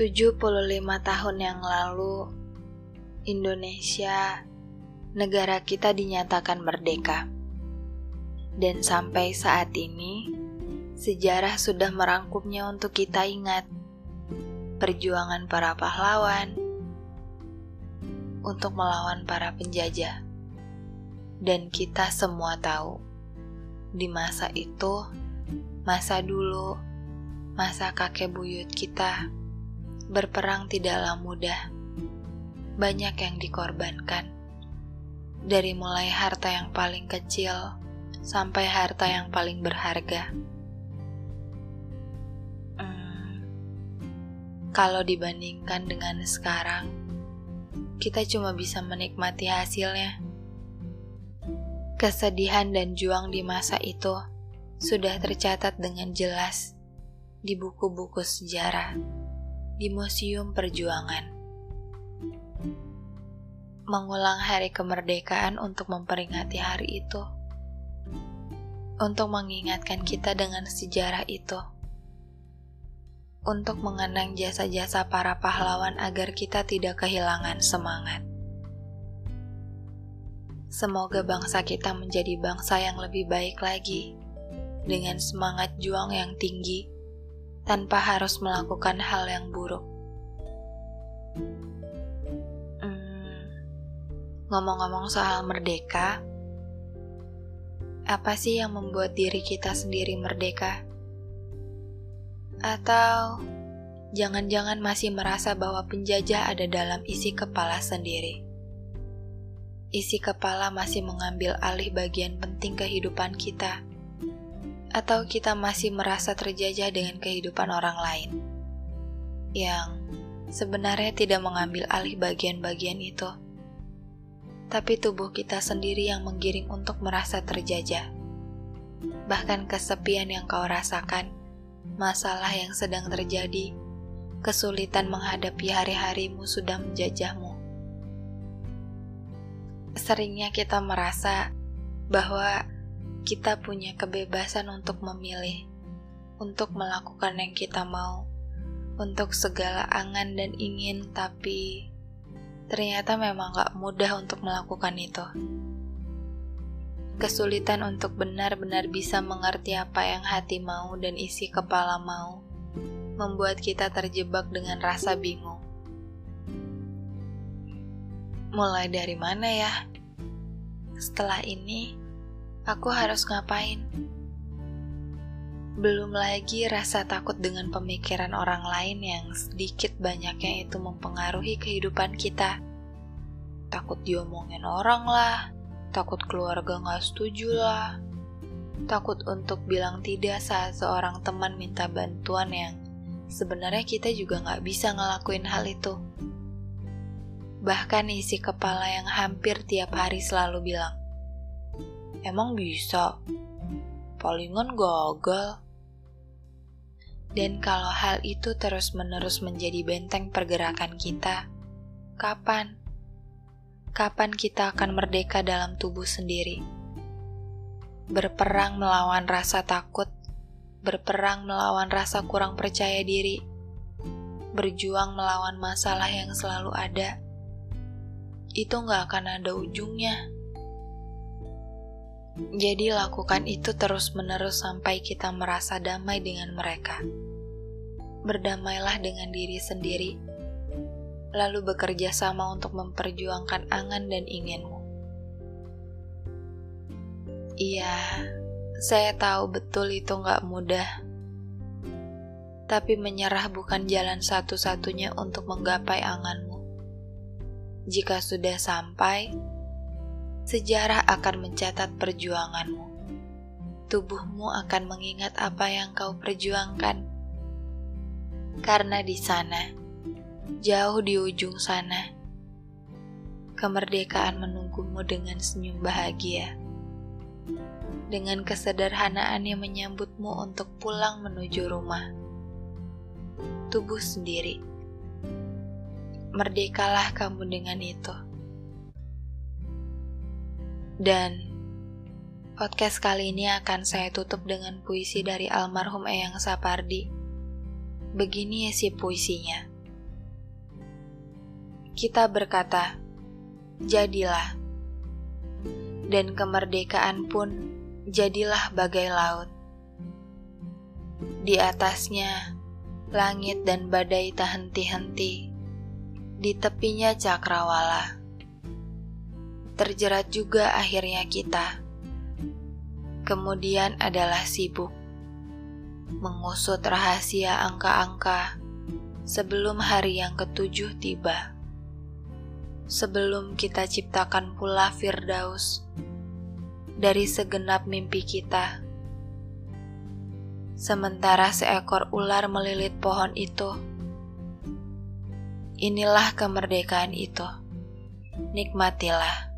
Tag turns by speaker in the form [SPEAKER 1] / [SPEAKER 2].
[SPEAKER 1] 75 tahun yang lalu, Indonesia, negara kita dinyatakan merdeka. Dan sampai saat ini, sejarah sudah merangkumnya untuk kita ingat. Perjuangan para pahlawan untuk melawan para penjajah. Dan kita semua tahu, di masa itu, masa dulu, masa kakek buyut kita, berperang tidaklah mudah. Banyak yang dikorbankan. Dari mulai harta yang paling kecil sampai harta yang paling berharga. Hmm, kalau dibandingkan dengan sekarang, kita cuma bisa menikmati hasilnya. Kesedihan dan juang di masa itu sudah tercatat dengan jelas di buku-buku sejarah di Museum Perjuangan. Mengulang hari kemerdekaan untuk memperingati hari itu. Untuk mengingatkan kita dengan sejarah itu. Untuk mengenang jasa-jasa para pahlawan agar kita tidak kehilangan semangat. Semoga bangsa kita menjadi bangsa yang lebih baik lagi, dengan semangat juang yang tinggi tanpa harus melakukan hal yang buruk. Hmm, ngomong-ngomong soal merdeka, apa sih yang membuat diri kita sendiri merdeka? Atau jangan-jangan masih merasa bahwa penjajah ada dalam isi kepala sendiri? Isi kepala masih mengambil alih bagian penting kehidupan kita atau kita masih merasa terjajah dengan kehidupan orang lain yang sebenarnya tidak mengambil alih bagian-bagian itu, tapi tubuh kita sendiri yang menggiring untuk merasa terjajah. Bahkan kesepian yang kau rasakan, masalah yang sedang terjadi, kesulitan menghadapi hari-harimu sudah menjajahmu. Seringnya kita merasa bahwa kita punya kebebasan untuk memilih, untuk melakukan yang kita mau, untuk segala angan dan ingin, tapi ternyata memang gak mudah untuk melakukan itu. Kesulitan untuk benar-benar bisa mengerti apa yang hati mau dan isi kepala mau, membuat kita terjebak dengan rasa bingung. Mulai dari mana ya? Setelah ini, aku harus ngapain? Belum lagi rasa takut dengan pemikiran orang lain yang sedikit banyaknya itu mempengaruhi kehidupan kita. Takut diomongin orang lah, takut keluarga gak setuju lah, takut untuk bilang tidak saat seorang teman minta bantuan yang sebenarnya kita juga gak bisa ngelakuin hal itu. Bahkan isi kepala yang hampir tiap hari selalu bilang, Emang bisa? Palingan gagal. Dan kalau hal itu terus-menerus menjadi benteng pergerakan kita, kapan? Kapan kita akan merdeka dalam tubuh sendiri? Berperang melawan rasa takut, berperang melawan rasa kurang percaya diri, berjuang melawan masalah yang selalu ada. Itu nggak akan ada ujungnya. Jadi lakukan itu terus-menerus sampai kita merasa damai dengan mereka. Berdamailah dengan diri sendiri, lalu bekerja sama untuk memperjuangkan angan dan inginmu. Iya, saya tahu betul itu nggak mudah. Tapi menyerah bukan jalan satu-satunya untuk menggapai anganmu. Jika sudah sampai, sejarah akan mencatat perjuanganmu. Tubuhmu akan mengingat apa yang kau perjuangkan. Karena di sana, jauh di ujung sana, kemerdekaan menunggumu dengan senyum bahagia. Dengan kesederhanaan yang menyambutmu untuk pulang menuju rumah. Tubuh sendiri. Merdekalah kamu dengan itu. Dan podcast kali ini akan saya tutup dengan puisi dari almarhum Eyang Sapardi. Begini ya si puisinya. kita berkata, "Jadilah." Dan kemerdekaan pun jadilah bagai laut. Di atasnya, langit dan badai tak henti-henti. Di tepinya cakrawala. Terjerat juga akhirnya kita. Kemudian adalah sibuk mengusut rahasia angka-angka sebelum hari yang ketujuh tiba. Sebelum kita ciptakan pula Firdaus dari segenap mimpi kita. Sementara seekor ular melilit pohon itu, inilah kemerdekaan itu. Nikmatilah.